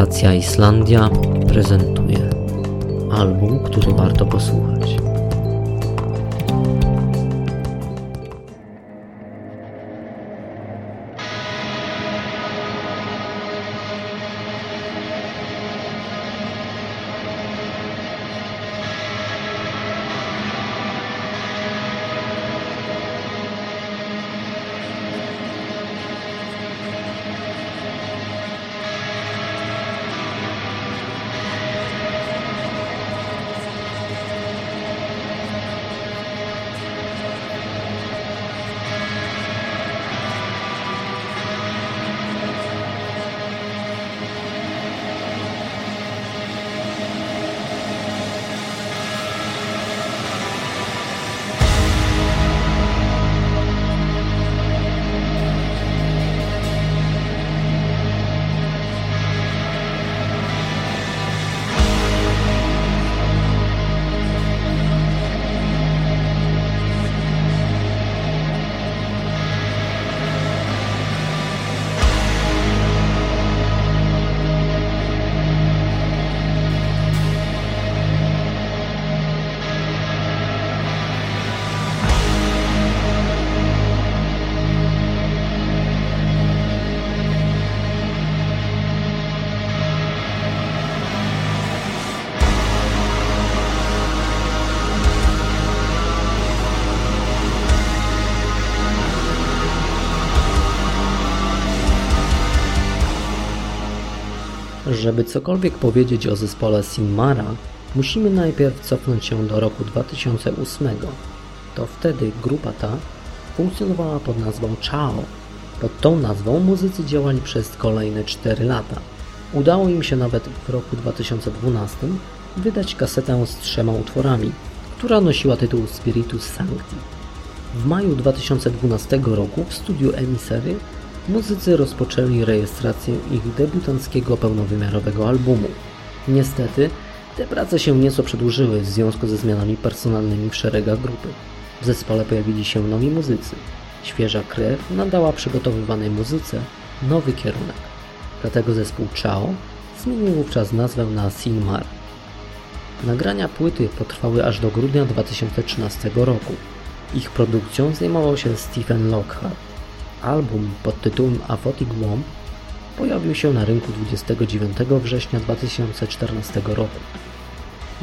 Stacja Islandia prezentuje album, który warto posłuchać. Żeby cokolwiek powiedzieć o zespole Sinmara, musimy najpierw cofnąć się do roku 2008. To wtedy grupa ta funkcjonowała pod nazwą Chao. Pod tą nazwą muzycy działali przez kolejne 4 lata. Udało im się nawet w roku 2012 wydać kasetę z trzema utworami, która nosiła tytuł Spiritus Sancti. W maju 2012 roku w studiu Emissary muzycy rozpoczęli rejestrację ich debiutanckiego pełnowymiarowego albumu. Niestety, te prace się nieco przedłużyły w związku ze zmianami personalnymi w szeregach grupy. W zespole pojawili się nowi muzycy. Świeża krew nadała przygotowywanej muzyce nowy kierunek. Dlatego zespół Chao zmienił wówczas nazwę na Sinmar. Nagrania płyty potrwały aż do grudnia 2013 roku. Ich produkcją zajmował się Stephen Lockhart. Album pod tytułem Aphotic Womb pojawił się na rynku 29 września 2014 roku.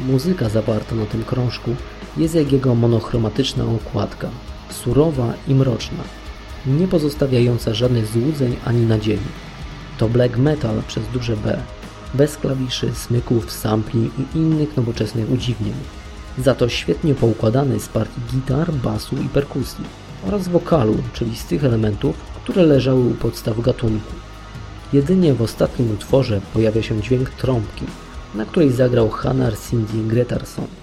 Muzyka zawarta na tym krążku jest jak jego monochromatyczna okładka, surowa i mroczna, nie pozostawiająca żadnych złudzeń ani nadziei. To black metal przez duże B, bez klawiszy, smyków, sampli i innych nowoczesnych udziwnień. Za to świetnie poukładany z partii gitar, basu i perkusji oraz wokalu, czyli z tych elementów, które leżały u podstaw gatunku. Jedynie w ostatnim utworze pojawia się dźwięk trąbki, na której zagrał Hanar Cindy Gretarson.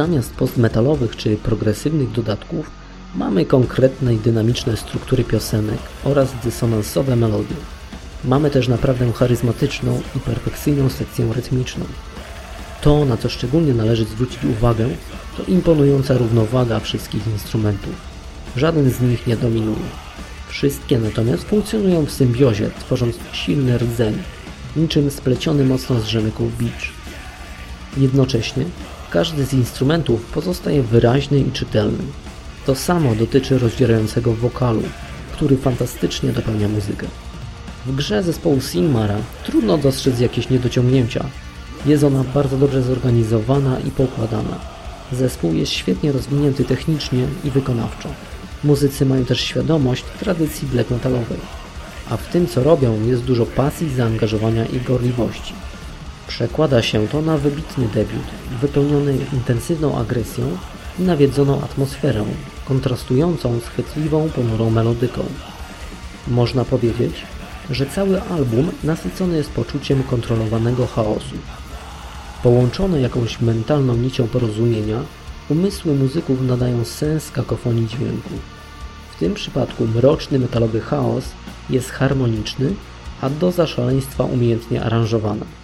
Zamiast postmetalowych czy progresywnych dodatków mamy konkretne i dynamiczne struktury piosenek oraz dysonansowe melodie. Mamy też naprawdę charyzmatyczną i perfekcyjną sekcję rytmiczną. To, na co szczególnie należy zwrócić uwagę, to imponująca równowaga wszystkich instrumentów. Żaden z nich nie dominuje. Wszystkie natomiast funkcjonują w symbiozie, tworząc silny rdzeń, niczym spleciony mocno z rzemyków bicz. Jednocześnie każdy z instrumentów pozostaje wyraźny i czytelny. To samo dotyczy rozdzierającego wokalu, który fantastycznie dopełnia muzykę. W grze zespołu Sigmara trudno dostrzec jakieś niedociągnięcia, Jest ona bardzo dobrze zorganizowana i poukładana. Zespół jest świetnie rozwinięty technicznie i wykonawczo. Muzycy mają też świadomość tradycji black metalowej, a w tym co robią jest dużo pasji, zaangażowania i gorliwości. Przekłada się to na wybitny debiut, wypełniony intensywną agresją i nawiedzoną atmosferą, kontrastującą z chwytliwą, ponurą melodyką. Można powiedzieć, że cały album nasycony jest poczuciem kontrolowanego chaosu. Połączone jakąś mentalną nicią porozumienia, umysły muzyków nadają sens kakofonii dźwięku. W tym przypadku mroczny metalowy chaos jest harmoniczny, a doza szaleństwa umiejętnie aranżowana.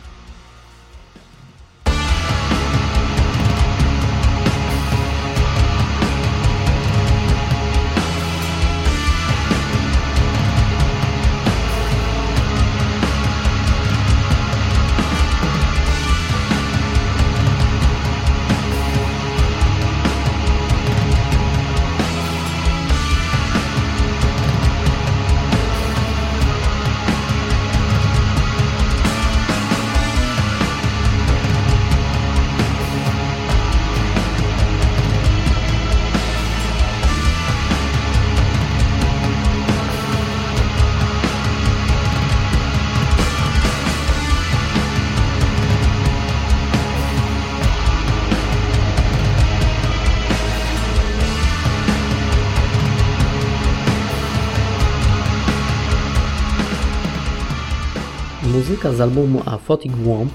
Muzyka z albumu Aphotic Womb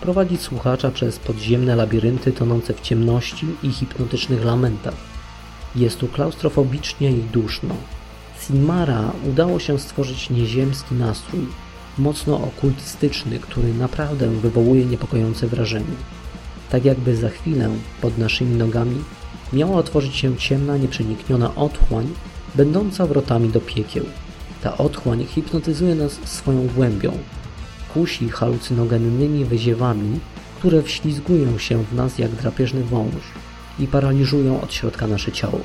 prowadzi słuchacza przez podziemne labirynty tonące w ciemności i hipnotycznych lamentach. Jest tu klaustrofobicznie i duszno. Sinmara udało się stworzyć nieziemski nastrój, mocno okultystyczny, który naprawdę wywołuje niepokojące wrażenie. Tak jakby za chwilę pod naszymi nogami miała otworzyć się ciemna, nieprzenikniona otchłań, będąca wrotami do piekieł. Ta otchłań hipnotyzuje nas swoją głębią, kusi halucynogennymi wyziewami, które wślizgują się w nas jak drapieżny wąż i paraliżują od środka nasze ciało.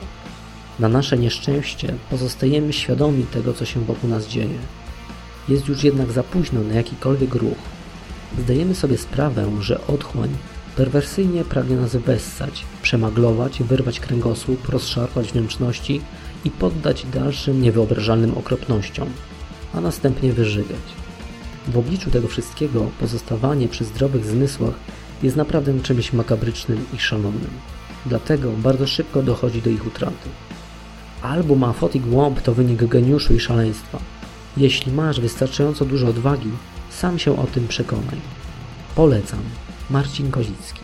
Na nasze nieszczęście pozostajemy świadomi tego, co się wokół nas dzieje. Jest już jednak za późno na jakikolwiek ruch. Zdajemy sobie sprawę, że otchłań perwersyjnie pragnie nas wessać, przemaglować, wyrwać kręgosłup, rozszarpać wnętrzności i poddać dalszym niewyobrażalnym okropnościom, a następnie wyżygać. W obliczu tego wszystkiego pozostawanie przy zdrowych zmysłach jest naprawdę czymś makabrycznym i szalonym. Dlatego bardzo szybko dochodzi do ich utraty. Album Aphotic Womb to wynik geniuszu i szaleństwa. Jeśli masz wystarczająco dużo odwagi, sam się o tym przekonaj. Polecam. Marcin Kozicki